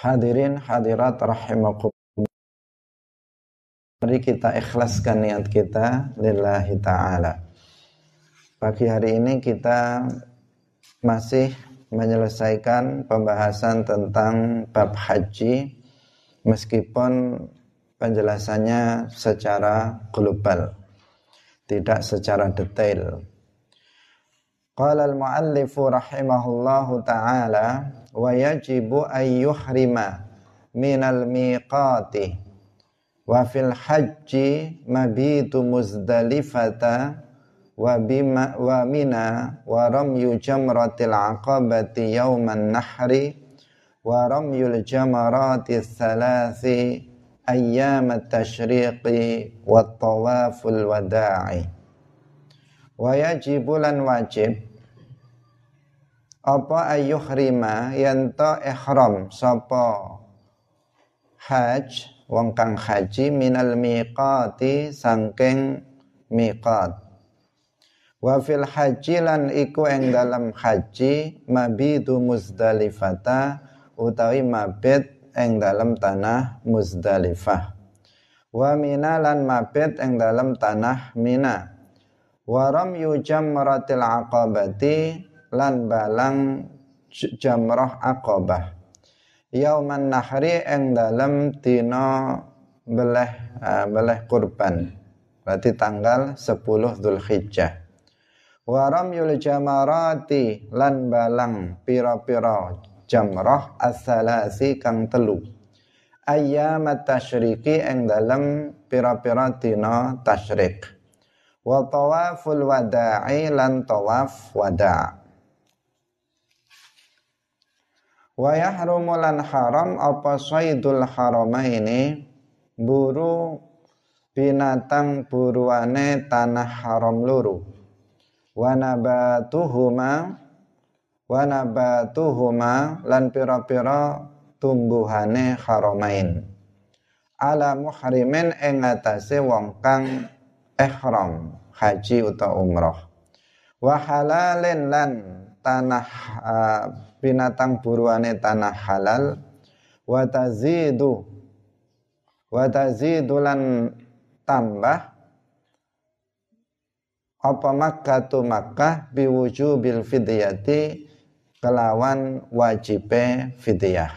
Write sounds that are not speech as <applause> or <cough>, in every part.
Hadirin hadirat rahimakum Mari kita ikhlaskan niat kita lillahi ta'ala. Pagi hari ini kita masih menyelesaikan pembahasan tentang bab haji Meskipun penjelasannya secara global Tidak secara detail. Qala al-muallifu rahimahullahu ta'ala wa yajibu ay yuhrima minal miqati wa fil hajji mabitu muzdalifata wa bima wa mina wa ramyu jamratil aqabati yawman nahri wa ramyul jamarati thalathi ayyam at-tashriqi wa tawaful wada'i wa yajibu lan wajib apa rima yanto ihram? Sapa haj wong kang haji minal miqati sangking miqat. Wa fil haji lan iku ing dalam haji mabidu muzdalifata utawi mabit ing dalam tanah muzdalifah. Wa mina lan mabit ing dalam tanah mina. Wa ramyu jamratil aqabati lan balang jamrah aqabah. Yauman nahri eng dalam dina beleh uh, beleh kurban. Berarti tanggal 10 Zulhijjah. Wa ramyul jamarati lan balang pira-pira jamrah as-salasi kang telu. Ayyam tasyriki eng dalam pira-pira dina tasyrik. Wa tawaful wada'i lan tawaf wada' Wa yahrumu lan haram apa saydul haramaini buru binatang buruane tanah haram luru. Wa nabatuhuma wa nabatuhuma lan pira-pira tumbuhane haramain. Ala muhrimin ing atase wong kang ihram haji utawa umrah. Wa halalin lan tanah uh, binatang buruane tanah halal wa tazidu wa tambah apa Makkah tu Makkah biwujubil fidyati kelawan wajibe fidyah.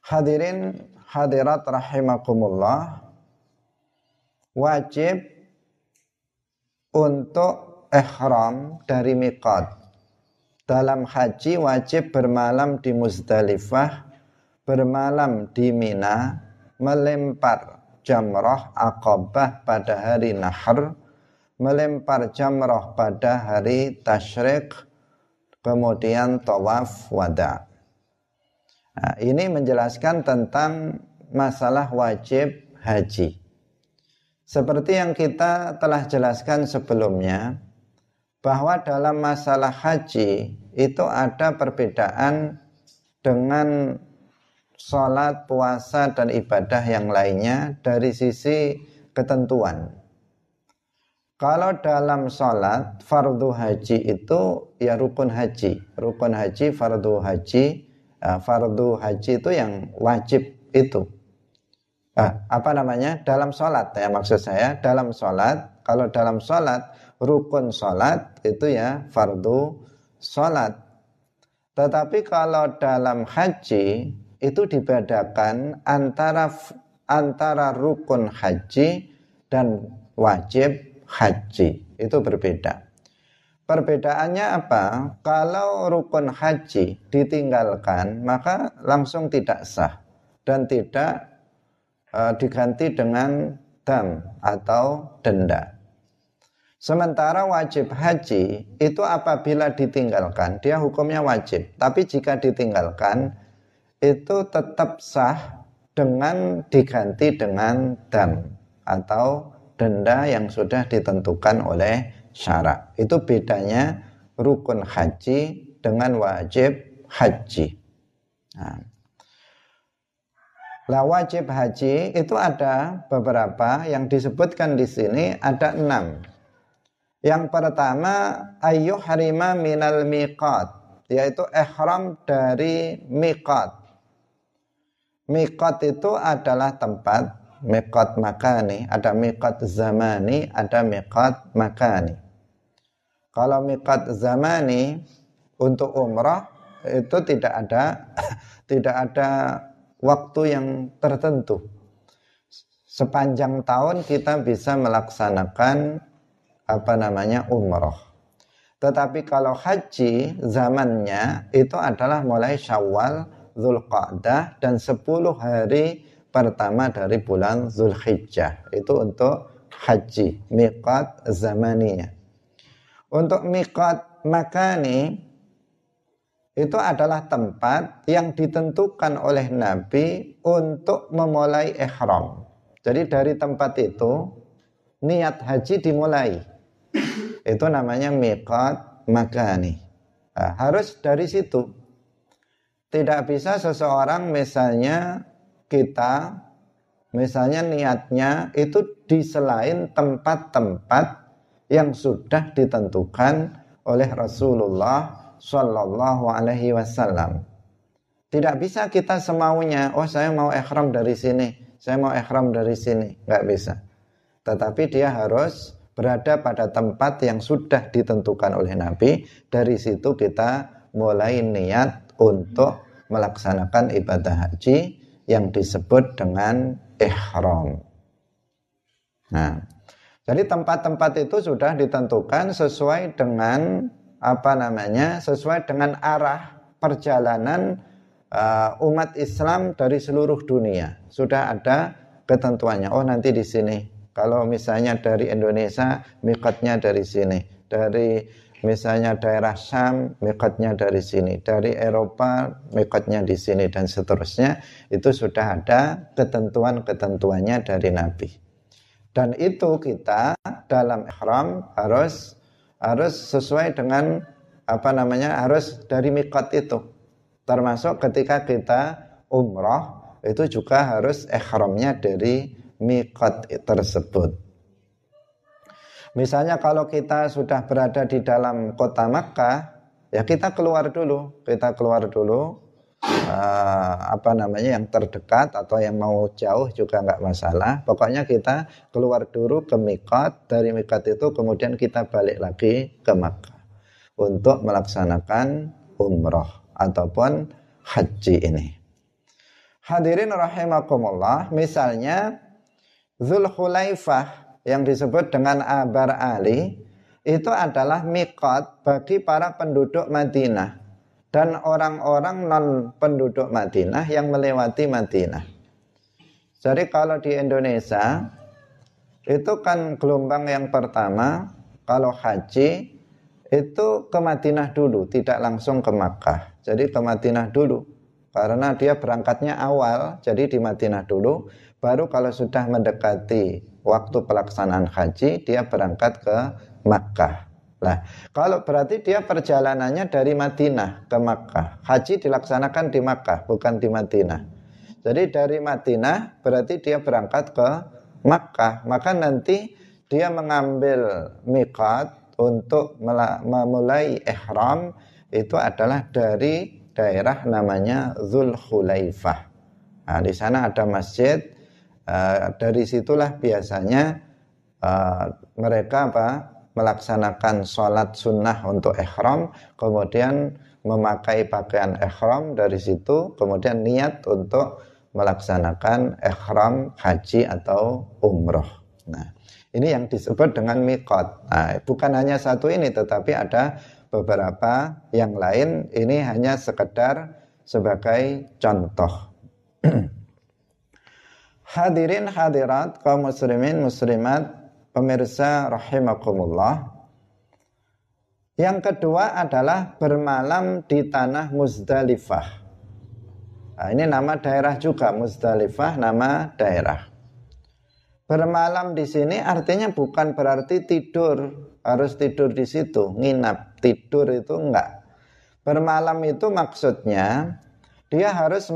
Hadirin hadirat rahimakumullah wajib untuk ihram dari miqat dalam haji wajib bermalam di Muzdalifah, bermalam di Mina, melempar jamrah akobah pada hari Nahr, melempar jamrah pada hari Tashrik, kemudian tawaf wada. Nah, ini menjelaskan tentang masalah wajib haji. Seperti yang kita telah jelaskan sebelumnya, bahwa dalam masalah haji itu ada perbedaan dengan sholat, puasa, dan ibadah yang lainnya dari sisi ketentuan. Kalau dalam sholat, fardu haji itu ya rukun haji. Rukun haji, fardu haji, uh, fardu haji itu yang wajib itu. Uh, apa namanya? Dalam sholat ya maksud saya, dalam sholat, kalau dalam sholat, rukun sholat itu ya fardu sholat. Tetapi kalau dalam haji itu dibedakan antara antara rukun haji dan wajib haji itu berbeda. Perbedaannya apa? Kalau rukun haji ditinggalkan maka langsung tidak sah dan tidak uh, diganti dengan dam atau denda. Sementara wajib haji itu apabila ditinggalkan, dia hukumnya wajib. Tapi jika ditinggalkan, itu tetap sah dengan diganti dengan dam atau denda yang sudah ditentukan oleh syarak. Itu bedanya rukun haji dengan wajib haji. Nah. Lah wajib haji itu ada beberapa yang disebutkan di sini ada enam yang pertama ayu harima minal miqat yaitu ihram dari miqat. Miqat itu adalah tempat miqat makani, ada miqat zamani, ada miqat makani. Kalau miqat zamani untuk umrah itu tidak ada <laughs> tidak ada waktu yang tertentu. Sepanjang tahun kita bisa melaksanakan apa namanya umrah. Tetapi kalau haji zamannya itu adalah mulai Syawal, Zulqa'dah dan 10 hari pertama dari bulan Zulhijjah. Itu untuk haji, miqat zamaninya. Untuk miqat makani itu adalah tempat yang ditentukan oleh Nabi untuk memulai ihram. Jadi dari tempat itu niat haji dimulai. Itu namanya miqat makani. Nah, harus dari situ. Tidak bisa seseorang misalnya kita misalnya niatnya itu di selain tempat-tempat yang sudah ditentukan oleh Rasulullah Shallallahu Alaihi Wasallam. Tidak bisa kita semaunya, oh saya mau ikhram dari sini, saya mau ikhram dari sini, nggak bisa. Tetapi dia harus berada pada tempat yang sudah ditentukan oleh Nabi. Dari situ kita mulai niat untuk melaksanakan ibadah haji yang disebut dengan ihram. Nah, jadi tempat-tempat itu sudah ditentukan sesuai dengan apa namanya sesuai dengan arah perjalanan uh, umat Islam dari seluruh dunia sudah ada ketentuannya oh nanti di sini kalau misalnya dari Indonesia mikatnya dari sini. Dari misalnya daerah Syam mikatnya dari sini. Dari Eropa mikatnya di sini. Dan seterusnya itu sudah ada ketentuan-ketentuannya dari Nabi. Dan itu kita dalam ihram harus harus sesuai dengan apa namanya harus dari mikot itu. Termasuk ketika kita umroh itu juga harus ihramnya dari mikot tersebut misalnya kalau kita sudah berada di dalam kota Makkah ya kita keluar dulu kita keluar dulu uh, apa namanya yang terdekat atau yang mau jauh juga nggak masalah. Pokoknya kita keluar dulu ke Mikot, dari Mikot itu kemudian kita balik lagi ke Makkah untuk melaksanakan umroh ataupun haji ini. Hadirin rahimakumullah, misalnya Zulhulaifah yang disebut dengan Abar Ali itu adalah mikot bagi para penduduk Madinah dan orang-orang non penduduk Madinah yang melewati Madinah. Jadi kalau di Indonesia itu kan gelombang yang pertama kalau haji itu ke Madinah dulu, tidak langsung ke Makkah. Jadi ke Madinah dulu karena dia berangkatnya awal, jadi di Madinah dulu. Baru kalau sudah mendekati waktu pelaksanaan haji, dia berangkat ke Makkah. Nah, kalau berarti dia perjalanannya dari Madinah ke Makkah. Haji dilaksanakan di Makkah, bukan di Madinah. Jadi dari Madinah berarti dia berangkat ke Makkah. Maka nanti dia mengambil miqat untuk memulai ihram itu adalah dari daerah namanya Zulhulaifah. Nah, di sana ada masjid. Uh, dari situlah biasanya uh, mereka apa melaksanakan sholat sunnah untuk ihram, kemudian memakai pakaian ihram dari situ, kemudian niat untuk melaksanakan ihram haji atau umroh. Nah, ini yang disebut dengan mikot. Nah, bukan hanya satu ini, tetapi ada beberapa yang lain. Ini hanya sekedar sebagai contoh. <clears throat> Hadirin hadirat kaum muslimin muslimat pemirsa rahimakumullah. Yang kedua adalah bermalam di tanah Muzdalifah. Nah, ini nama daerah juga Muzdalifah nama daerah. Bermalam di sini artinya bukan berarti tidur, harus tidur di situ, nginap, tidur itu enggak. Bermalam itu maksudnya dia harus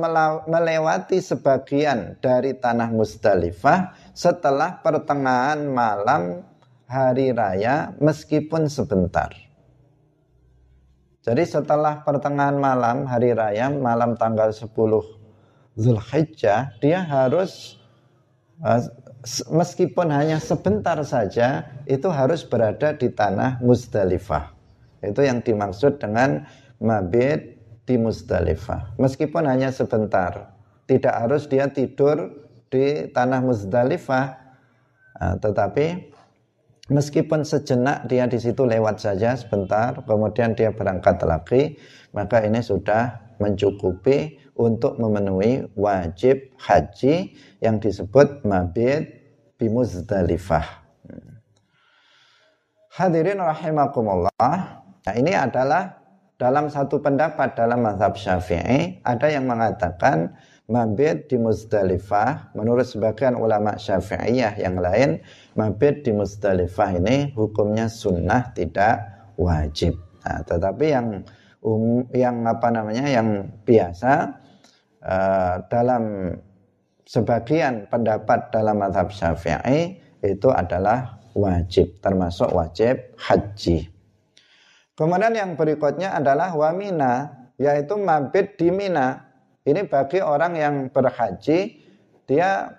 melewati sebagian dari tanah Musdalifah setelah pertengahan malam hari raya meskipun sebentar. Jadi setelah pertengahan malam hari raya malam tanggal 10 Zulhijjah dia harus uh, meskipun hanya sebentar saja itu harus berada di tanah Muzdalifah. Itu yang dimaksud dengan mabit di Muzdalifah. Meskipun hanya sebentar, tidak harus dia tidur di tanah Muzdalifah, nah, tetapi meskipun sejenak dia di situ lewat saja sebentar, kemudian dia berangkat lagi, maka ini sudah mencukupi untuk memenuhi wajib haji yang disebut mabit bi Muzdalifah. Hadirin rahimakumullah. Nah, ini adalah dalam satu pendapat dalam mazhab Syafi'i ada yang mengatakan mabit di Muzdalifah menurut sebagian ulama Syafi'iyah yang lain mabit di Muzdalifah ini hukumnya sunnah tidak wajib. Nah, tetapi yang um, yang apa namanya yang biasa uh, dalam sebagian pendapat dalam madhab syafi'i itu adalah wajib termasuk wajib haji kemudian yang berikutnya adalah wamina yaitu mabit di Mina ini bagi orang yang berhaji dia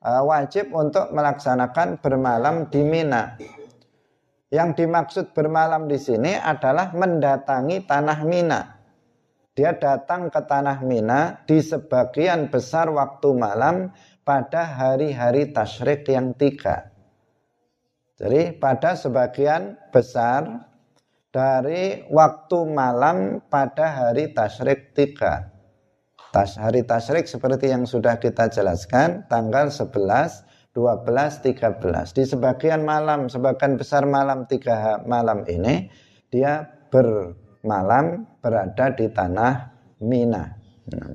uh, wajib untuk melaksanakan bermalam di Mina yang dimaksud bermalam di sini adalah mendatangi tanah Mina. Dia datang ke tanah Mina di sebagian besar waktu malam pada hari-hari tasyrik yang tiga. Jadi pada sebagian besar dari waktu malam pada hari tasyrik tiga. Tas, hari tasyrik seperti yang sudah kita jelaskan tanggal 11 12, 13. Di sebagian malam, sebagian besar malam tiga malam ini, dia bermalam berada di tanah Mina. Nah.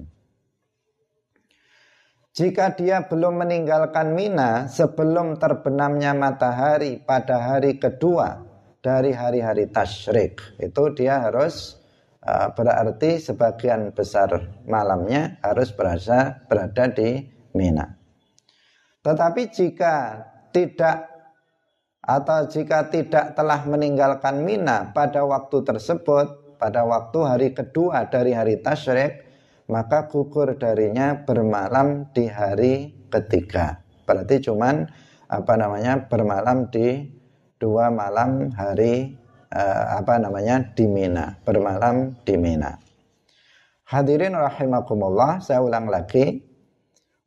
Jika dia belum meninggalkan Mina sebelum terbenamnya matahari pada hari kedua dari hari-hari tasyrik, itu dia harus uh, berarti sebagian besar malamnya harus berasa berada di Mina. Tetapi jika tidak atau jika tidak telah meninggalkan Mina pada waktu tersebut, pada waktu hari kedua dari hari tasyrik, maka gugur darinya bermalam di hari ketiga. Berarti cuman apa namanya bermalam di dua malam hari eh, apa namanya di Mina, bermalam di Mina. Hadirin rahimakumullah, saya ulang lagi,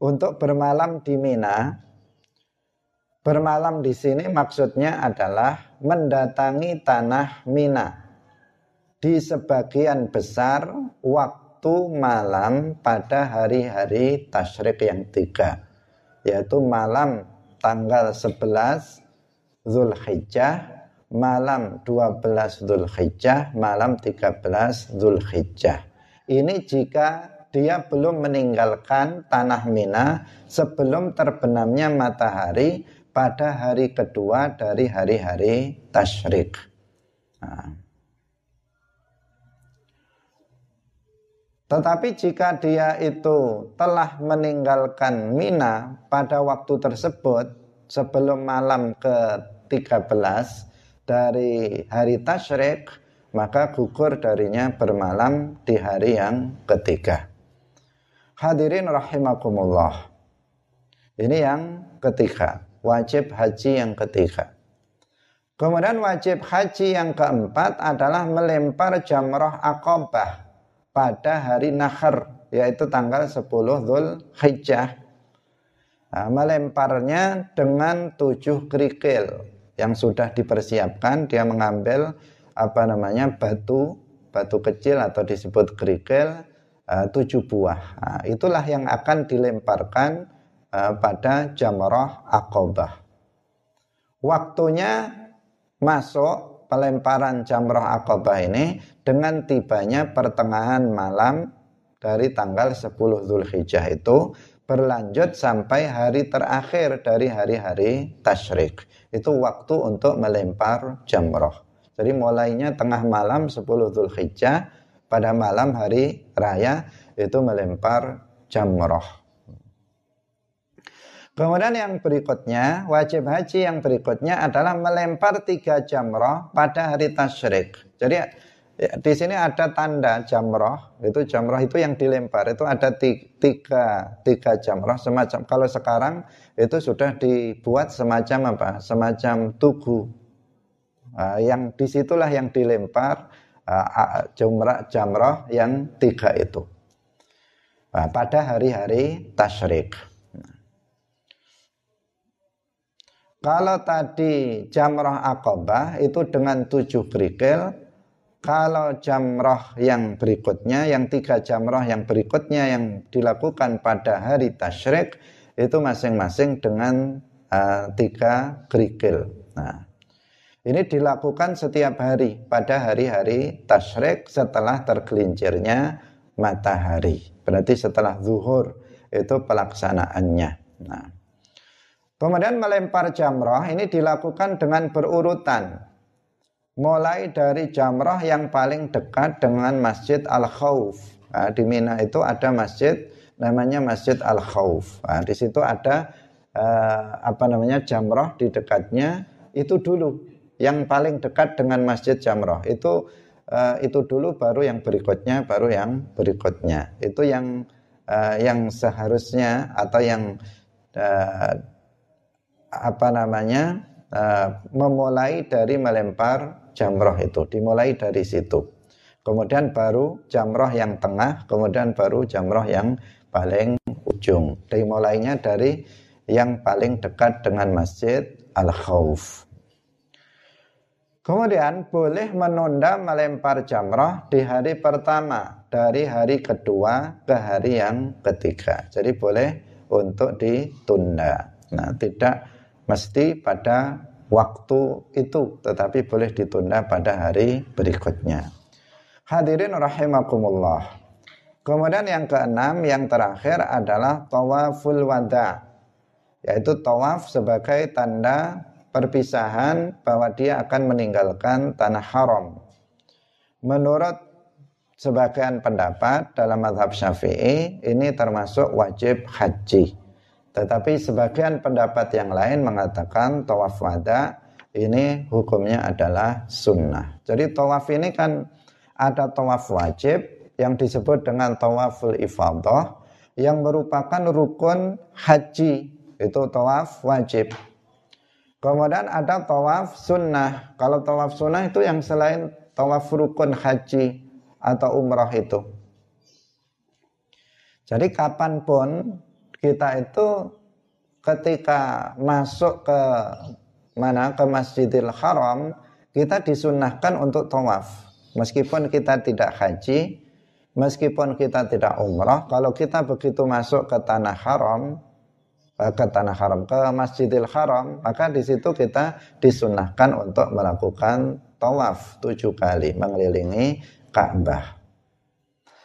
untuk bermalam di Mina. Bermalam di sini maksudnya adalah mendatangi tanah Mina. Di sebagian besar waktu malam pada hari-hari tasyrik yang tiga. Yaitu malam tanggal 11 Zulhijjah, malam 12 Zulhijjah, malam 13 Zulhijjah. Ini jika dia belum meninggalkan tanah Mina sebelum terbenamnya matahari pada hari kedua dari hari-hari tasyrik. Nah. Tetapi jika dia itu telah meninggalkan Mina pada waktu tersebut sebelum malam ke-13 dari hari tasyrik, maka gugur darinya bermalam di hari yang ketiga. Hadirin rahimakumullah. Ini yang ketiga, wajib haji yang ketiga. Kemudian wajib haji yang keempat adalah melempar jamrah akobah pada hari nahar, yaitu tanggal 10 Dhul Hijjah. Nah, melemparnya dengan tujuh kerikil yang sudah dipersiapkan. Dia mengambil apa namanya batu, batu kecil atau disebut kerikil uh, tujuh buah. Nah, itulah yang akan dilemparkan uh, pada jamrah akobah. Waktunya masuk pelemparan jamrah akobah ini dengan tibanya pertengahan malam dari tanggal 10 Zulhijjah itu berlanjut sampai hari terakhir dari hari-hari tasyrik. Itu waktu untuk melempar jamrah. Jadi mulainya tengah malam 10 Zulhijjah pada malam hari raya itu melempar jamroh. Kemudian yang berikutnya, wajib haji yang berikutnya adalah melempar tiga jamroh pada hari tasyrik. Jadi Ya, di sini ada tanda jamroh, itu jamroh itu yang dilempar, itu ada tiga, tiga jamroh semacam. Kalau sekarang itu sudah dibuat semacam apa? Semacam tugu. Uh, yang di situlah yang dilempar uh, jumrah jamroh yang tiga itu. Pada hari-hari tasyrik. Kalau tadi jamroh akobah itu dengan tujuh kerikil, kalau jamroh yang berikutnya, yang tiga jamroh yang berikutnya yang dilakukan pada hari tasyrik itu masing-masing dengan uh, tiga kerikil. Nah, ini dilakukan setiap hari pada hari-hari tasyrik setelah tergelincirnya matahari. Berarti setelah zuhur itu pelaksanaannya. Nah, kemudian melempar jamroh ini dilakukan dengan berurutan mulai dari jamrah yang paling dekat dengan Masjid Al-Khauf. Nah, di Mina itu ada masjid namanya Masjid Al-Khauf. Nah, di situ ada uh, apa namanya jamrah di dekatnya itu dulu yang paling dekat dengan Masjid Jamrah. Itu uh, itu dulu baru yang berikutnya baru yang berikutnya. Itu yang uh, yang seharusnya atau yang uh, apa namanya uh, memulai dari melempar jamroh itu dimulai dari situ kemudian baru jamroh yang tengah kemudian baru jamroh yang paling ujung dimulainya dari yang paling dekat dengan masjid al khawf Kemudian boleh menunda melempar jamroh di hari pertama dari hari kedua ke hari yang ketiga. Jadi boleh untuk ditunda. Nah, tidak mesti pada waktu itu tetapi boleh ditunda pada hari berikutnya. Hadirin rahimakumullah. Kemudian yang keenam yang terakhir adalah tawaful wada yaitu tawaf sebagai tanda perpisahan bahwa dia akan meninggalkan tanah haram. Menurut sebagian pendapat dalam madhab syafi'i ini termasuk wajib haji. Tetapi sebagian pendapat yang lain mengatakan tawaf wada ini hukumnya adalah sunnah. Jadi tawaf ini kan ada tawaf wajib yang disebut dengan tawaful ifadah yang merupakan rukun haji itu tawaf wajib. Kemudian ada tawaf sunnah. Kalau tawaf sunnah itu yang selain tawaf rukun haji atau umrah itu. Jadi kapan pun kita itu ketika masuk ke mana? Ke Masjidil Haram kita disunahkan untuk tawaf. Meskipun kita tidak haji meskipun kita tidak umrah kalau kita begitu masuk ke tanah haram eh, ke tanah haram ke Masjidil Haram maka di situ kita disunahkan untuk melakukan tawaf tujuh kali mengelilingi Ka'bah.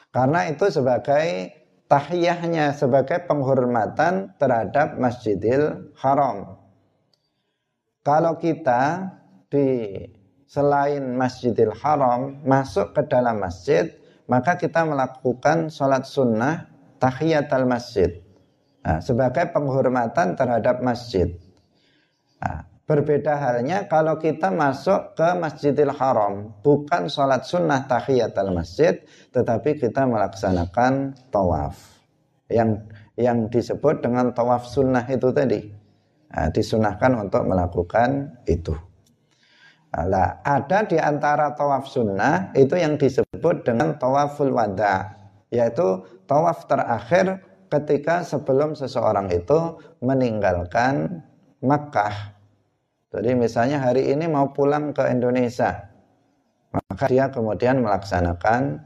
Karena itu sebagai tahiyahnya sebagai penghormatan terhadap Masjidil Haram. Kalau kita di selain Masjidil Haram masuk ke dalam masjid, maka kita melakukan sholat sunnah tahiyat al masjid nah, sebagai penghormatan terhadap masjid. Nah, berbeda halnya kalau kita masuk ke Masjidil Haram, bukan sholat sunnah tahiyat al masjid, tetapi kita melaksanakan tawaf yang yang disebut dengan tawaf sunnah itu tadi nah, disunahkan untuk melakukan itu. Nah, ada di antara tawaf sunnah itu yang disebut dengan tawaful wada, yaitu tawaf terakhir ketika sebelum seseorang itu meninggalkan Makkah. Jadi misalnya hari ini mau pulang ke Indonesia, maka dia kemudian melaksanakan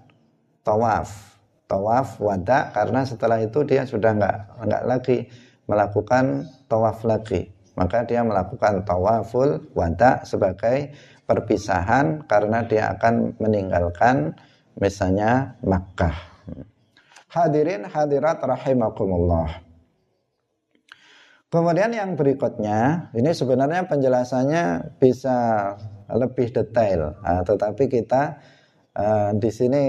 tawaf. Tawaf wada karena setelah itu dia sudah nggak nggak lagi melakukan tawaf lagi. Maka dia melakukan tawaful wada sebagai perpisahan karena dia akan meninggalkan misalnya Makkah. Hadirin hadirat rahimakumullah kemudian yang berikutnya ini sebenarnya penjelasannya bisa lebih detail nah, tetapi kita uh, di sini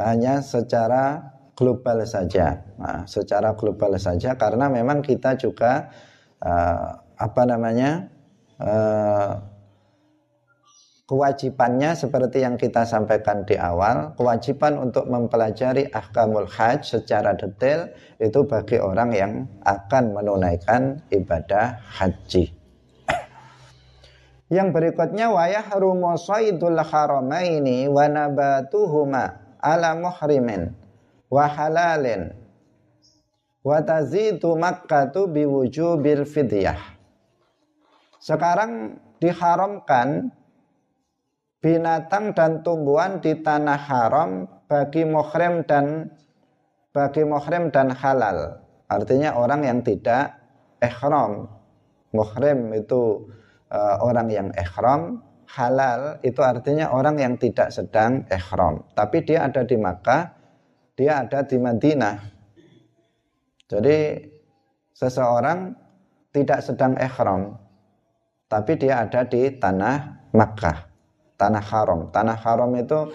hanya secara global saja, nah, secara global saja karena memang kita juga uh, apa namanya uh, kewajibannya seperti yang kita sampaikan di awal, kewajiban untuk mempelajari ahkamul hajj secara detail itu bagi orang yang akan menunaikan ibadah haji. <coughs> Yang berikutnya wa yahrumu saydul haramaini wa nabatuhuma ala muhrimin wa halalin wa tazidu makkatu biwujubil fidyah. Sekarang diharamkan binatang dan tumbuhan di tanah haram bagi muhrim dan bagi muhrim dan halal. Artinya orang yang tidak ihram. Muhrim itu uh, orang yang ihram, halal itu artinya orang yang tidak sedang ihram. Tapi dia ada di Makkah, dia ada di Madinah. Jadi seseorang tidak sedang ihram, tapi dia ada di tanah Makkah tanah haram. Tanah haram itu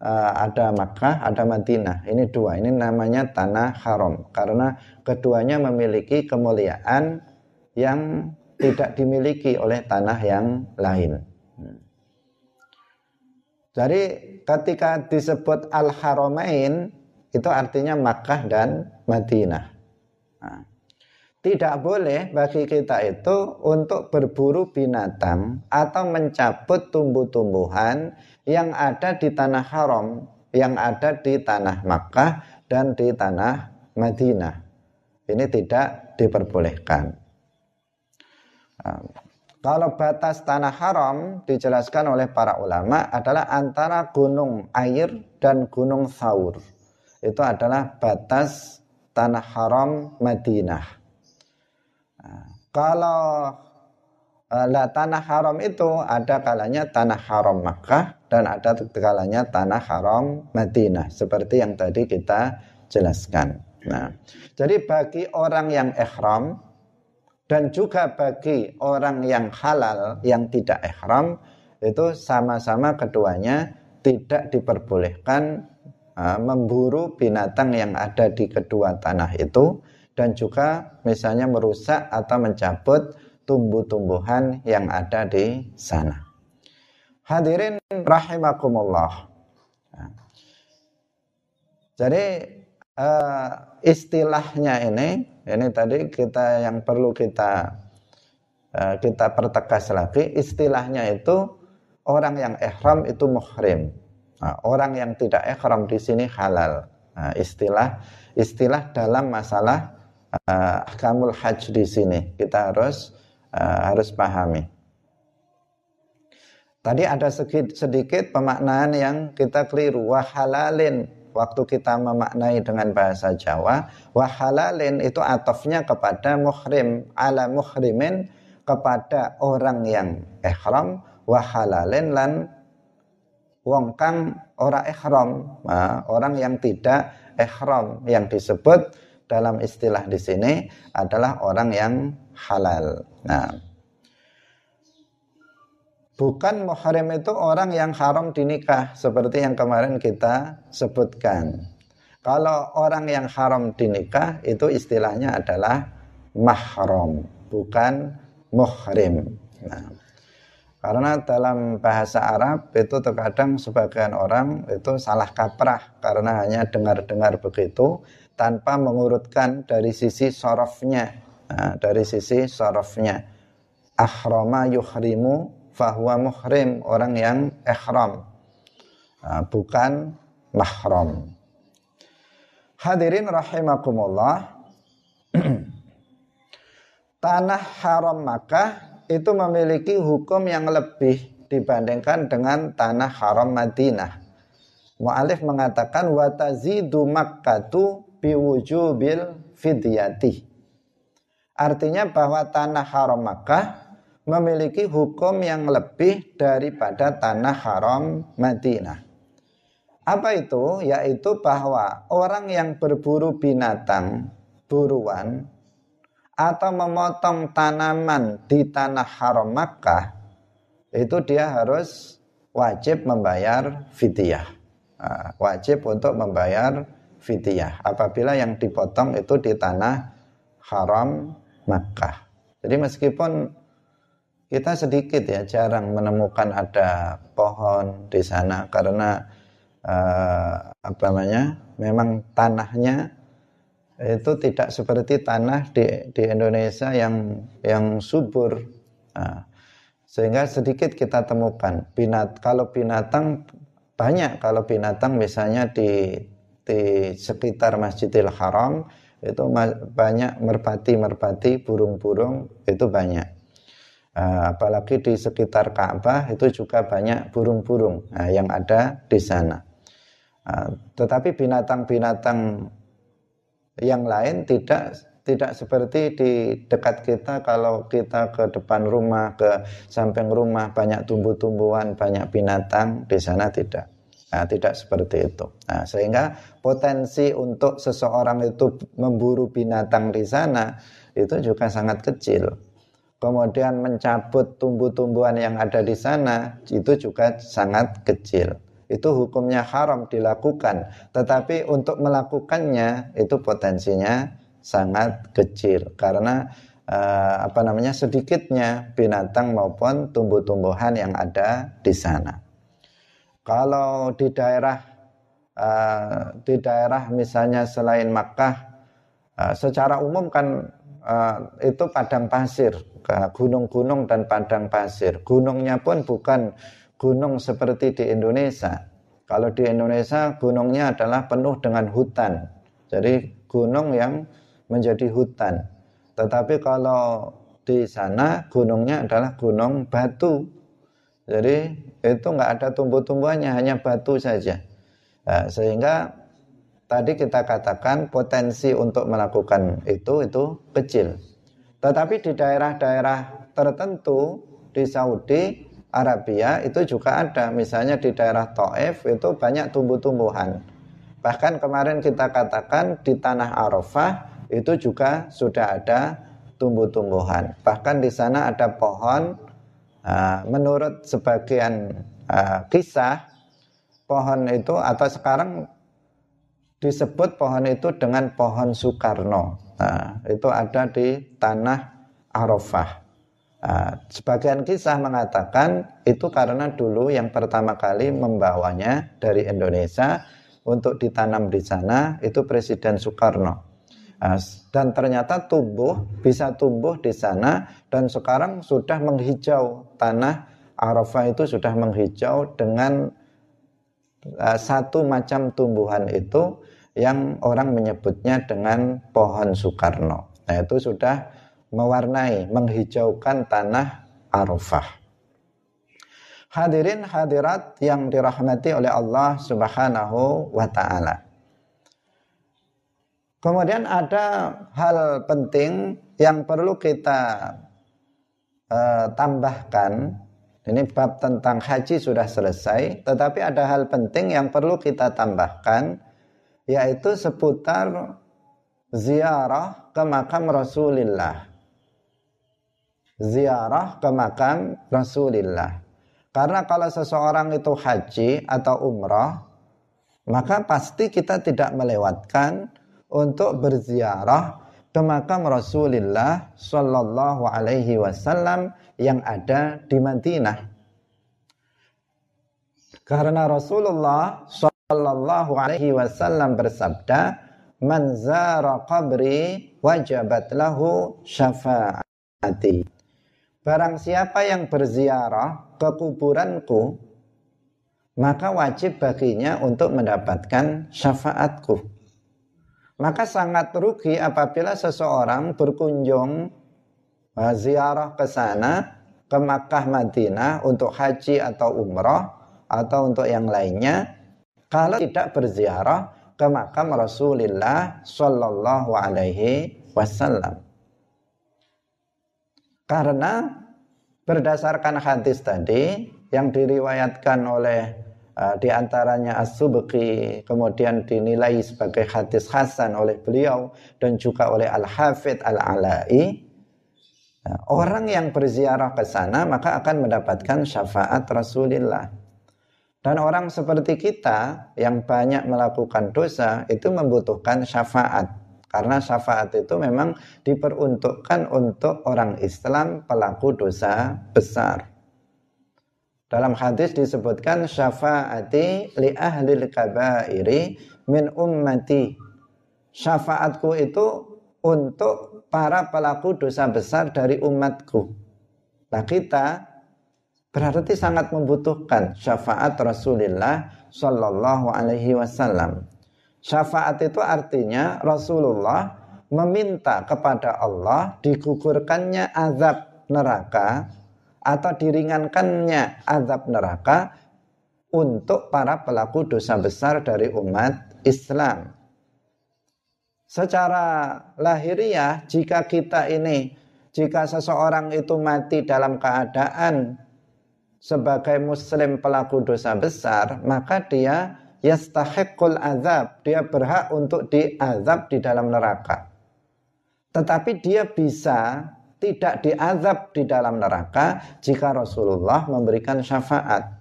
uh, ada Makkah, ada Madinah. Ini dua. Ini namanya tanah haram karena keduanya memiliki kemuliaan yang tidak dimiliki oleh tanah yang lain. Jadi ketika disebut al-haramain itu artinya Makkah dan Madinah. Nah, tidak boleh bagi kita itu untuk berburu binatang atau mencabut tumbuh-tumbuhan yang ada di tanah haram, yang ada di tanah Makkah dan di tanah Madinah. Ini tidak diperbolehkan. Nah, kalau batas tanah haram dijelaskan oleh para ulama adalah antara gunung air dan gunung Saur. Itu adalah batas tanah haram Madinah. Kalau uh, tanah haram itu ada kalanya tanah haram Makkah dan ada kalanya tanah haram Madinah seperti yang tadi kita jelaskan. Nah, jadi bagi orang yang ihram dan juga bagi orang yang halal yang tidak ihram itu sama-sama keduanya tidak diperbolehkan uh, memburu binatang yang ada di kedua tanah itu dan juga misalnya merusak atau mencabut tumbuh-tumbuhan yang ada di sana. Hadirin rahimakumullah. Jadi uh, istilahnya ini, ini tadi kita yang perlu kita uh, kita pertegas lagi, istilahnya itu orang yang ihram itu muhrim. Nah, orang yang tidak ihram di sini halal. Nah, istilah istilah dalam masalah uh, ahkamul hajj di sini kita harus uh, harus pahami. Tadi ada sedikit, sedikit pemaknaan yang kita keliru. Wahalalin waktu kita memaknai dengan bahasa Jawa, wahalalin itu atofnya kepada muhrim ala muhrimin kepada orang yang ihram, wahalalin lan wong kang ora ihram, nah, orang yang tidak ihram yang disebut dalam istilah di sini adalah orang yang halal. Nah, bukan muhrim itu orang yang haram dinikah seperti yang kemarin kita sebutkan. Kalau orang yang haram dinikah itu istilahnya adalah mahram, bukan muhrim. Nah, karena dalam bahasa Arab itu terkadang sebagian orang itu salah kaprah karena hanya dengar-dengar begitu tanpa mengurutkan dari sisi sorofnya nah, dari sisi sorofnya ahrama yuhrimu fahuwa muhrim orang yang ihram. Nah, bukan mahram. Hadirin rahimakumullah <clears throat> tanah haram Makkah itu memiliki hukum yang lebih dibandingkan dengan tanah haram Madinah. Mu'alif mengatakan watazidu makkatu biwujubil fidyati. Artinya bahwa tanah haram Makkah memiliki hukum yang lebih daripada tanah haram Madinah. Apa itu? Yaitu bahwa orang yang berburu binatang, buruan, atau memotong tanaman di tanah haram Makkah, itu dia harus wajib membayar fidyah. Ah, wajib untuk membayar fidyah apabila yang dipotong itu di tanah haram Makkah. Jadi meskipun kita sedikit ya jarang menemukan ada pohon di sana karena uh, apa namanya memang tanahnya itu tidak seperti tanah di di Indonesia yang yang subur nah, sehingga sedikit kita temukan binat kalau binatang banyak kalau binatang misalnya di di sekitar Masjidil Haram itu banyak merpati-merpati burung-burung itu banyak. Uh, apalagi di sekitar Ka'bah itu juga banyak burung-burung uh, yang ada di sana. Uh, tetapi binatang-binatang yang lain tidak tidak seperti di dekat kita kalau kita ke depan rumah ke samping rumah banyak tumbuh-tumbuhan banyak binatang di sana tidak nah, tidak seperti itu. Nah, sehingga potensi untuk seseorang itu memburu binatang di sana itu juga sangat kecil. Kemudian mencabut tumbuh-tumbuhan yang ada di sana itu juga sangat kecil. Itu hukumnya haram dilakukan. Tetapi untuk melakukannya itu potensinya sangat kecil. Karena uh, apa namanya sedikitnya binatang maupun tumbuh-tumbuhan yang ada di sana kalau di daerah uh, di daerah misalnya selain Makkah uh, secara umum kan uh, itu padang pasir gunung-gunung dan padang pasir gunungnya pun bukan gunung seperti di Indonesia. Kalau di Indonesia gunungnya adalah penuh dengan hutan. Jadi gunung yang menjadi hutan. Tetapi kalau di sana gunungnya adalah gunung batu. Jadi itu nggak ada tumbuh-tumbuhannya, hanya batu saja. Nah, sehingga tadi kita katakan potensi untuk melakukan itu itu kecil. Tetapi di daerah-daerah tertentu di Saudi Arabia itu juga ada misalnya di daerah Taif itu banyak tumbuh-tumbuhan bahkan kemarin kita katakan di tanah Arafah itu juga sudah ada tumbuh-tumbuhan bahkan di sana ada pohon uh, menurut sebagian uh, kisah pohon itu atau sekarang disebut pohon itu dengan pohon Soekarno nah, itu ada di tanah Arafah Nah, sebagian kisah mengatakan itu karena dulu yang pertama kali membawanya dari Indonesia untuk ditanam di sana itu Presiden Soekarno. Dan ternyata tumbuh bisa tumbuh di sana dan sekarang sudah menghijau tanah Arafah itu sudah menghijau dengan uh, satu macam tumbuhan itu yang orang menyebutnya dengan pohon Soekarno. Nah itu sudah mewarnai, menghijaukan tanah Arafah. Hadirin hadirat yang dirahmati oleh Allah Subhanahu wa taala. Kemudian ada hal penting yang perlu kita uh, tambahkan. Ini bab tentang haji sudah selesai, tetapi ada hal penting yang perlu kita tambahkan yaitu seputar ziarah ke makam Rasulullah ziarah ke makam Rasulullah. Karena kalau seseorang itu haji atau umrah, maka pasti kita tidak melewatkan untuk berziarah ke makam Rasulullah Shallallahu Alaihi Wasallam yang ada di Madinah. Karena Rasulullah Shallallahu Alaihi Wasallam bersabda, "Man zara qabri wajabat lahu syafaati." Barang siapa yang berziarah ke kuburanku, maka wajib baginya untuk mendapatkan syafaatku. Maka sangat rugi apabila seseorang berkunjung uh, ziarah ke sana, ke Makkah Madinah untuk haji atau umrah atau untuk yang lainnya, kalau tidak berziarah ke makam Rasulullah Shallallahu Alaihi Wasallam. Karena berdasarkan hadis tadi yang diriwayatkan oleh uh, di antaranya As-Subki kemudian dinilai sebagai hadis hasan oleh beliau dan juga oleh Al-Hafidh Al-Ala'i. Nah, orang yang berziarah ke sana maka akan mendapatkan syafaat Rasulullah dan orang seperti kita yang banyak melakukan dosa itu membutuhkan syafaat. Karena syafaat itu memang diperuntukkan untuk orang Islam pelaku dosa besar. Dalam hadis disebutkan syafaati li ahli kabairi min ummati. Syafaatku itu untuk para pelaku dosa besar dari umatku. Nah kita berarti sangat membutuhkan syafaat Rasulullah Shallallahu Alaihi Wasallam. Syafaat itu artinya Rasulullah meminta kepada Allah digugurkannya azab neraka atau diringankannya azab neraka untuk para pelaku dosa besar dari umat Islam. Secara lahiriah jika kita ini jika seseorang itu mati dalam keadaan sebagai muslim pelaku dosa besar, maka dia yastahiqul azab, dia berhak untuk diazab di dalam neraka. Tetapi dia bisa tidak diazab di dalam neraka jika Rasulullah memberikan syafaat.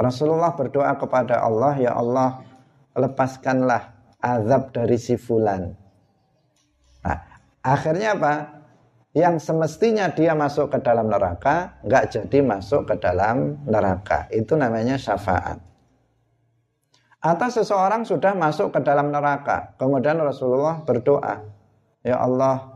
Rasulullah berdoa kepada Allah, ya Allah, lepaskanlah azab dari si fulan. Nah, akhirnya apa? Yang semestinya dia masuk ke dalam neraka, nggak jadi masuk ke dalam neraka. Itu namanya syafaat. Atau seseorang sudah masuk ke dalam neraka. Kemudian Rasulullah berdoa. Ya Allah,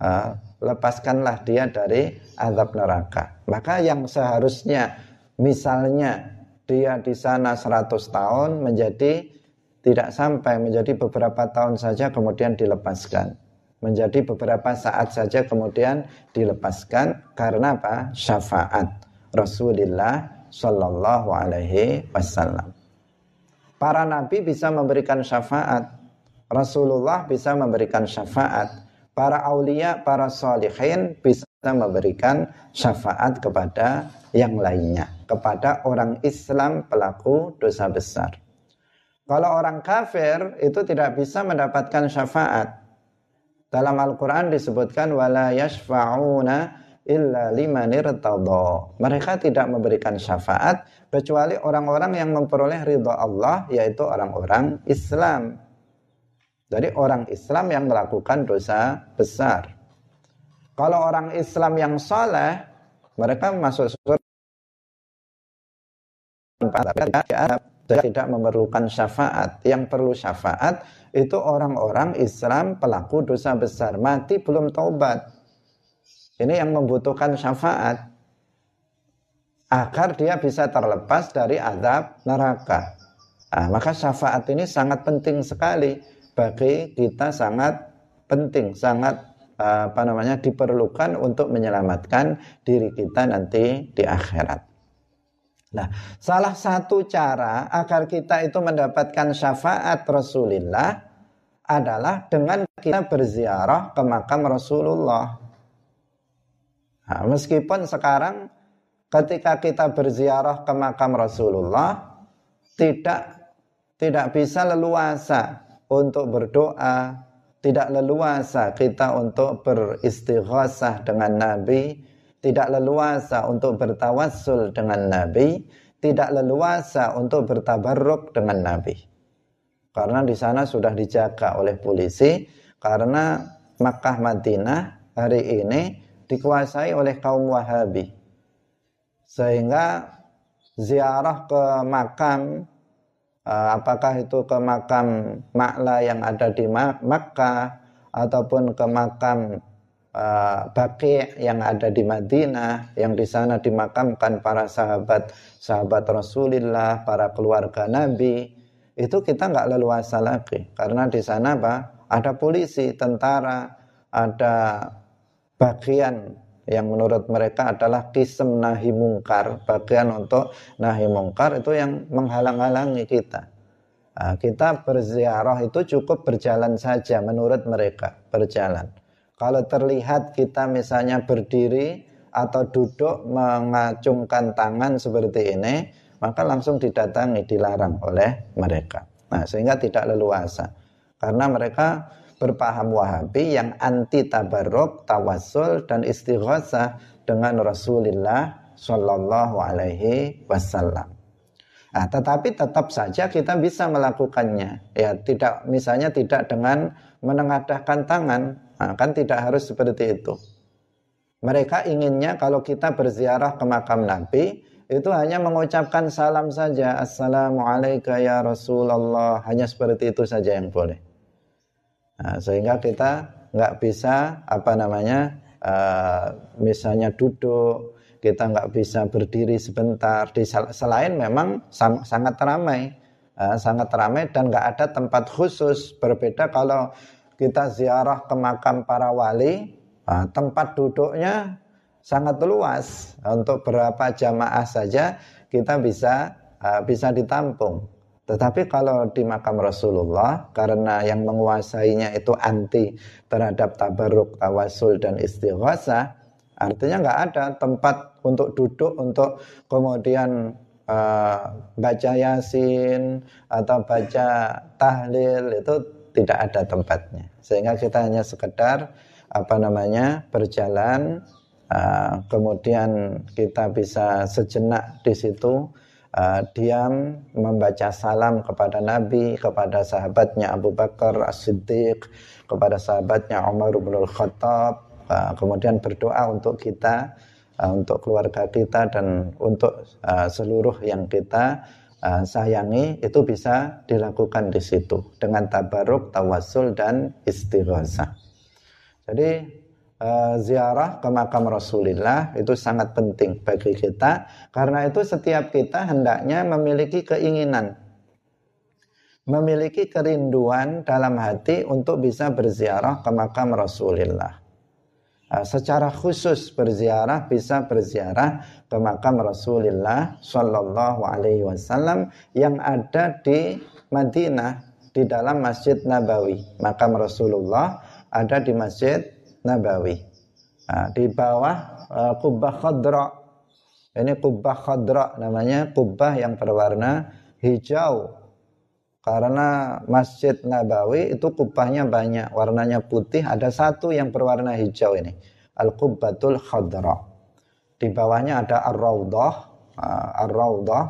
uh, lepaskanlah dia dari azab neraka. Maka yang seharusnya misalnya dia di sana 100 tahun menjadi tidak sampai menjadi beberapa tahun saja kemudian dilepaskan. Menjadi beberapa saat saja kemudian dilepaskan karena apa? Syafaat Rasulullah Shallallahu alaihi wasallam. Para nabi bisa memberikan syafaat. Rasulullah bisa memberikan syafaat. Para aulia, para salihin bisa memberikan syafaat kepada yang lainnya. Kepada orang Islam pelaku dosa besar. Kalau orang kafir itu tidak bisa mendapatkan syafaat. Dalam Al-Quran disebutkan wala yashfa'una illa limanir Mereka tidak memberikan syafaat kecuali orang-orang yang memperoleh ridha Allah yaitu orang-orang Islam. Jadi orang Islam yang melakukan dosa besar. Kalau orang Islam yang soleh, mereka masuk surga tidak memerlukan syafaat. Yang perlu syafaat itu orang-orang Islam pelaku dosa besar. Mati belum taubat ini yang membutuhkan syafaat agar dia bisa terlepas dari azab neraka. Nah, maka syafaat ini sangat penting sekali bagi kita sangat penting, sangat apa namanya diperlukan untuk menyelamatkan diri kita nanti di akhirat. Nah, salah satu cara agar kita itu mendapatkan syafaat Rasulullah adalah dengan kita berziarah ke makam Rasulullah. Nah, meskipun sekarang ketika kita berziarah ke makam Rasulullah tidak tidak bisa leluasa untuk berdoa, tidak leluasa kita untuk beristighosah dengan Nabi, tidak leluasa untuk bertawassul dengan Nabi, tidak leluasa untuk bertabarruk dengan Nabi. Karena di sana sudah dijaga oleh polisi karena Makkah Madinah hari ini dikuasai oleh kaum Wahabi. Sehingga ziarah ke makam apakah itu ke makam Ma'la yang ada di Makkah ataupun ke makam uh, Baqi yang ada di Madinah yang di sana dimakamkan para sahabat sahabat Rasulullah, para keluarga Nabi. Itu kita nggak leluasa lagi karena di sana apa? Ada polisi, tentara, ada bagian yang menurut mereka adalah kisem nahi mungkar bagian untuk nahi mungkar itu yang menghalang-halangi kita. Nah, kita berziarah itu cukup berjalan saja menurut mereka berjalan. Kalau terlihat kita misalnya berdiri atau duduk mengacungkan tangan seperti ini maka langsung didatangi dilarang oleh mereka. Nah sehingga tidak leluasa. Karena mereka berpaham Wahabi yang anti tabarruk, tawassul dan istighosah dengan Rasulullah Shallallahu Alaihi Wasallam. Nah, tetapi tetap saja kita bisa melakukannya. Ya, tidak misalnya tidak dengan menengadahkan tangan, nah, kan tidak harus seperti itu. Mereka inginnya kalau kita berziarah ke makam Nabi itu hanya mengucapkan salam saja, Assalamualaikum ya Rasulullah, hanya seperti itu saja yang boleh. Nah, sehingga kita nggak bisa apa namanya, uh, misalnya duduk kita nggak bisa berdiri sebentar. Di selain memang sang, sangat ramai uh, sangat ramai dan nggak ada tempat khusus. Berbeda kalau kita ziarah ke makam para wali uh, tempat duduknya sangat luas. Untuk berapa jamaah saja kita bisa uh, bisa ditampung tetapi kalau di makam Rasulullah karena yang menguasainya itu anti terhadap tabarruk, tawasul dan istighosah Artinya nggak ada tempat untuk duduk untuk kemudian uh, baca yasin atau baca tahlil itu tidak ada tempatnya. Sehingga kita hanya sekedar apa namanya berjalan uh, kemudian kita bisa sejenak di situ uh, diam membaca salam kepada Nabi, kepada sahabatnya Abu Bakar As-Siddiq, kepada sahabatnya Umar bin Al-Khattab, Uh, kemudian berdoa untuk kita, uh, untuk keluarga kita dan untuk uh, seluruh yang kita sayangi itu bisa dilakukan di situ dengan tabaruk, tawasul dan istighosah. Jadi ziarah ke makam Rasulullah itu sangat penting bagi kita karena itu setiap kita hendaknya memiliki keinginan memiliki kerinduan dalam hati untuk bisa berziarah ke makam Rasulullah. Ah, secara khusus berziarah bisa berziarah ke makam Rasulullah Shallallahu Alaihi Wasallam yang ada di Madinah di dalam Masjid Nabawi. Makam Rasulullah ada di Masjid Nabawi. Nah, di bawah uh, kubah khadra. Ini kubah khadra namanya kubah yang berwarna hijau karena Masjid Nabawi itu kubahnya banyak, warnanya putih, ada satu yang berwarna hijau ini. Al-Qubbatul Khadra. Di bawahnya ada Ar-Raudah, uh, Ar-Raudah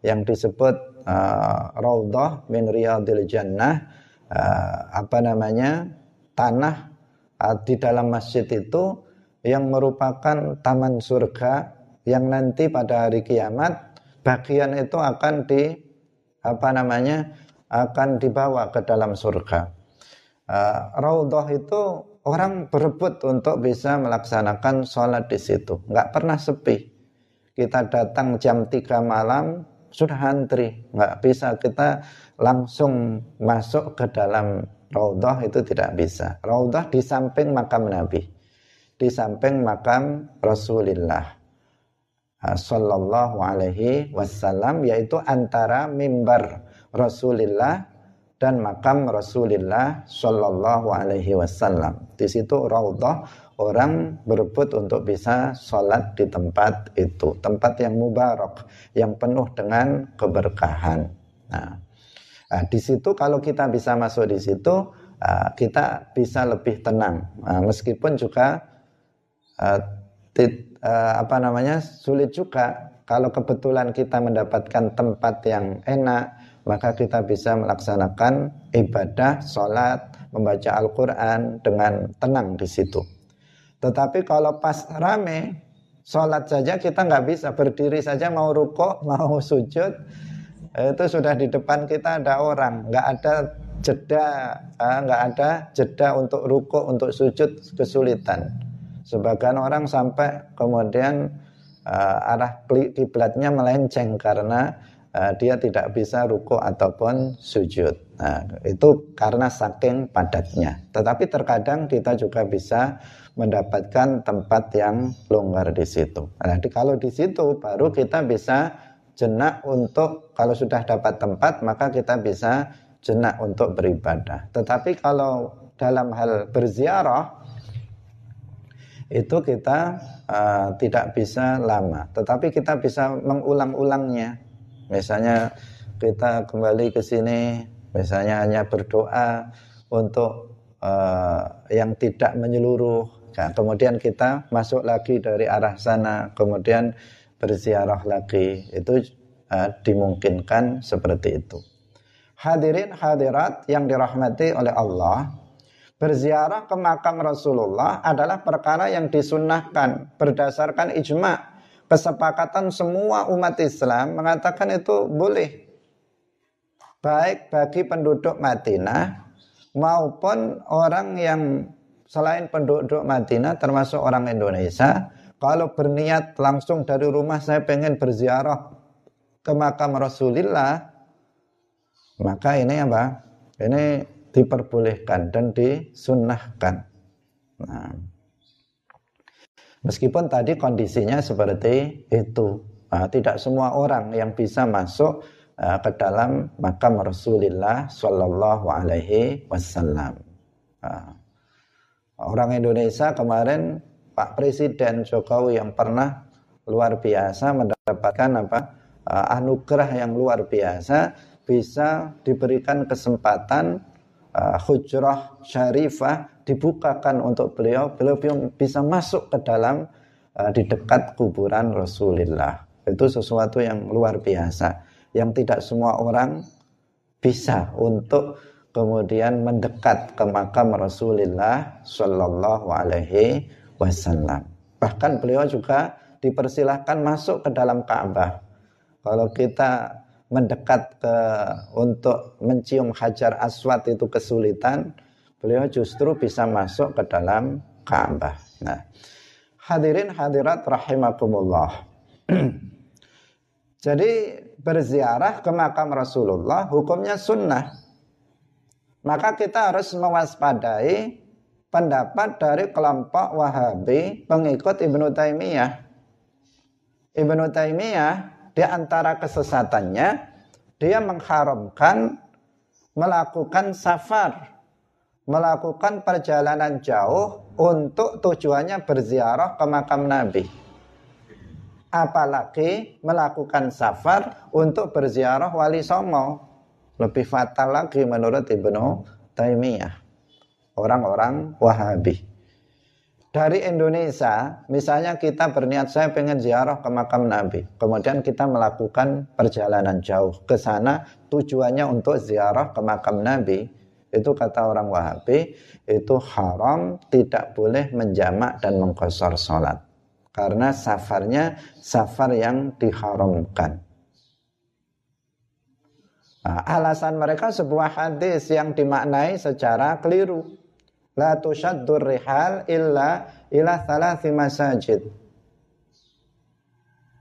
yang disebut uh, Raudah min Riyadil Jannah. Uh, apa namanya? Tanah di dalam masjid itu yang merupakan taman surga yang nanti pada hari kiamat bagian itu akan di apa namanya akan dibawa ke dalam surga. Uh, Raudhah itu orang berebut untuk bisa melaksanakan sholat di situ. Nggak pernah sepi. Kita datang jam 3 malam sudah antri. Nggak bisa kita langsung masuk ke dalam Raudhah itu tidak bisa. Raudhah di samping makam Nabi. Di samping makam Rasulullah sallallahu alaihi wasallam yaitu antara mimbar Rasulullah dan makam Rasulullah Shallallahu Alaihi Wasallam. Di situ raudhah orang berebut untuk bisa sholat di tempat itu, tempat yang mubarak, yang penuh dengan keberkahan. Nah, nah di situ kalau kita bisa masuk di situ, uh, kita bisa lebih tenang, uh, meskipun juga tit, uh, apa namanya sulit juga kalau kebetulan kita mendapatkan tempat yang enak maka kita bisa melaksanakan ibadah, sholat, membaca Al-Quran dengan tenang di situ. Tetapi kalau pas rame, sholat saja kita nggak bisa berdiri saja mau ruko, <laughs> mau sujud, itu sudah di depan kita ada orang, nggak ada jeda, ah, nggak ada jeda untuk ruko, untuk sujud kesulitan. Sebagian orang sampai kemudian uh, arah kiblatnya melenceng karena dia tidak bisa ruku ataupun sujud. Nah, itu karena saking padatnya. Tetapi terkadang kita juga bisa mendapatkan tempat yang longgar di situ. Nah, kalau di situ baru kita bisa jenak untuk kalau sudah dapat tempat maka kita bisa jenak untuk beribadah. Tetapi kalau dalam hal berziarah itu kita uh, tidak bisa lama, tetapi kita bisa mengulang-ulangnya Misalnya kita kembali ke sini, misalnya hanya berdoa untuk uh, yang tidak menyeluruh. Nah, kemudian kita masuk lagi dari arah sana, kemudian berziarah lagi. Itu uh, dimungkinkan seperti itu. Hadirin hadirat yang dirahmati oleh Allah, berziarah ke makam Rasulullah adalah perkara yang disunnahkan berdasarkan ijma kesepakatan semua umat Islam mengatakan itu boleh baik bagi penduduk Madinah maupun orang yang selain penduduk Madinah termasuk orang Indonesia kalau berniat langsung dari rumah saya pengen berziarah ke makam Rasulullah maka ini apa ini diperbolehkan dan disunnahkan. Nah, meskipun tadi kondisinya seperti itu, nah, tidak semua orang yang bisa masuk uh, ke dalam makam Rasulullah Shallallahu Alaihi Wasallam. Nah, orang Indonesia kemarin Pak Presiden Jokowi yang pernah luar biasa mendapatkan apa uh, anugerah yang luar biasa bisa diberikan kesempatan uh, hujrah syarifah dibukakan untuk beliau, beliau bisa masuk ke dalam uh, di dekat kuburan Rasulullah. Itu sesuatu yang luar biasa, yang tidak semua orang bisa untuk kemudian mendekat ke makam Rasulullah Shallallahu Alaihi Wasallam. Bahkan beliau juga dipersilahkan masuk ke dalam Ka'bah. Kalau kita mendekat ke untuk mencium hajar aswad itu kesulitan, beliau justru bisa masuk ke dalam Ka'bah. Nah, hadirin hadirat rahimakumullah. <clears throat> Jadi berziarah ke makam Rasulullah hukumnya sunnah. Maka kita harus mewaspadai pendapat dari kelompok Wahabi pengikut Ibnu Taimiyah. Ibnu Taimiyah di antara kesesatannya dia mengharamkan melakukan safar, melakukan perjalanan jauh untuk tujuannya berziarah ke makam Nabi. Apalagi melakukan safar untuk berziarah wali songo. Lebih fatal lagi menurut Ibnu Taimiyah. Orang-orang Wahabi dari Indonesia, misalnya kita berniat saya pengen ziarah ke makam Nabi, kemudian kita melakukan perjalanan jauh ke sana, tujuannya untuk ziarah ke makam Nabi, itu kata orang Wahabi, itu haram, tidak boleh menjamak dan mengkosor sholat. Karena safarnya safar yang diharamkan. Nah, alasan mereka sebuah hadis yang dimaknai secara keliru la tushaddur rihal illa ila thalathi masajid.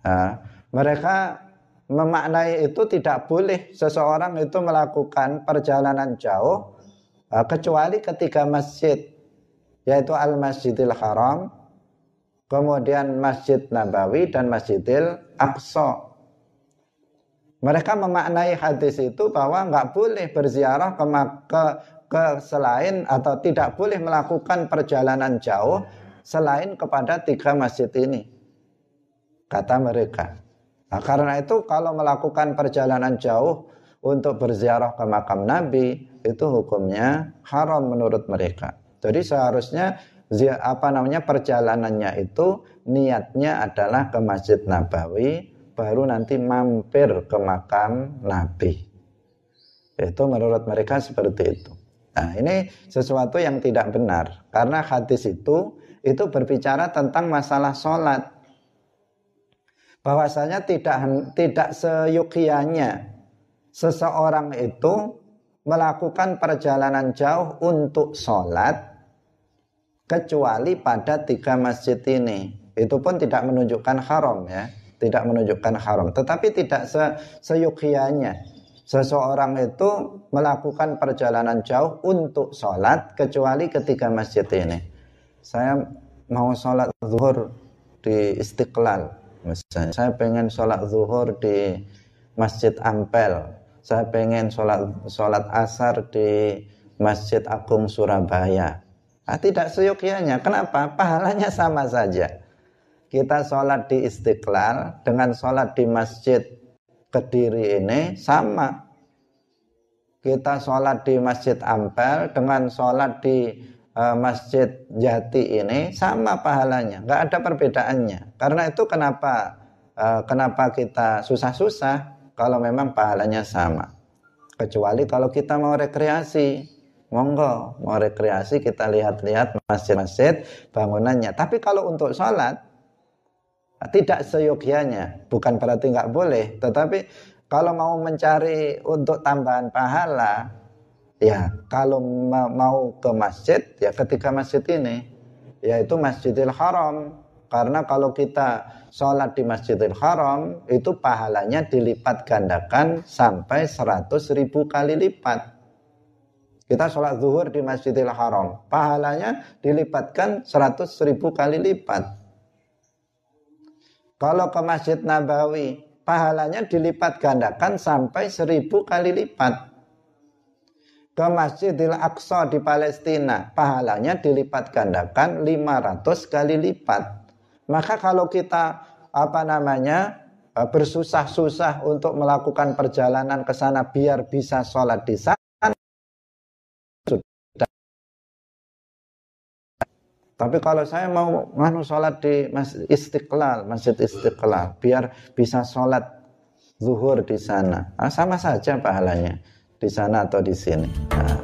Nah, mereka memaknai itu tidak boleh seseorang itu melakukan perjalanan jauh uh, kecuali ketiga masjid yaitu Al Masjidil Haram, kemudian Masjid Nabawi dan Masjidil Aqsa. Mereka memaknai hadis itu bahwa nggak boleh berziarah ke, ke ke selain atau tidak boleh melakukan perjalanan jauh selain kepada tiga masjid ini. Kata mereka. Nah, karena itu kalau melakukan perjalanan jauh untuk berziarah ke makam Nabi itu hukumnya haram menurut mereka. Jadi seharusnya apa namanya perjalanannya itu niatnya adalah ke Masjid Nabawi baru nanti mampir ke makam Nabi. Itu menurut mereka seperti itu. Nah, ini sesuatu yang tidak benar karena hadis itu itu berbicara tentang masalah sholat. Bahwasanya tidak tidak seyukianya seseorang itu melakukan perjalanan jauh untuk sholat kecuali pada tiga masjid ini. Itu pun tidak menunjukkan haram ya, tidak menunjukkan haram. Tetapi tidak se seyukianya seseorang itu melakukan perjalanan jauh untuk sholat kecuali ketiga masjid ini. Saya mau sholat zuhur di Istiqlal, misalnya. Saya pengen sholat zuhur di Masjid Ampel. Saya pengen sholat, sholat asar di Masjid Agung Surabaya. Nah, tidak seyogyanya. Kenapa? Pahalanya sama saja. Kita sholat di Istiqlal dengan sholat di Masjid Kediri ini sama. Kita sholat di Masjid Ampel dengan sholat di uh, Masjid Jati ini sama pahalanya, nggak ada perbedaannya. Karena itu kenapa uh, kenapa kita susah-susah kalau memang pahalanya sama. Kecuali kalau kita mau rekreasi, monggo mau rekreasi kita lihat-lihat masjid-masjid bangunannya. Tapi kalau untuk sholat tidak seyogianya, bukan berarti nggak boleh, tetapi kalau mau mencari untuk tambahan pahala, ya kalau mau ke masjid, ya ketika masjid ini, yaitu Masjidil Haram. Karena kalau kita sholat di Masjidil Haram, itu pahalanya dilipat gandakan sampai 100 ribu kali lipat. Kita sholat zuhur di Masjidil Haram, pahalanya dilipatkan 100 ribu kali lipat. Kalau ke Masjid Nabawi, pahalanya dilipat gandakan sampai seribu kali lipat. Ke Masjidil Aqsa di Palestina, pahalanya dilipat gandakan 500 kali lipat. Maka kalau kita apa namanya bersusah-susah untuk melakukan perjalanan ke sana biar bisa sholat di sana Tapi kalau saya mau nganu sholat di masjid Istiqlal, Masjid Istiqlal, biar bisa sholat zuhur di sana, nah, sama saja pahalanya di sana atau di sini. Nah.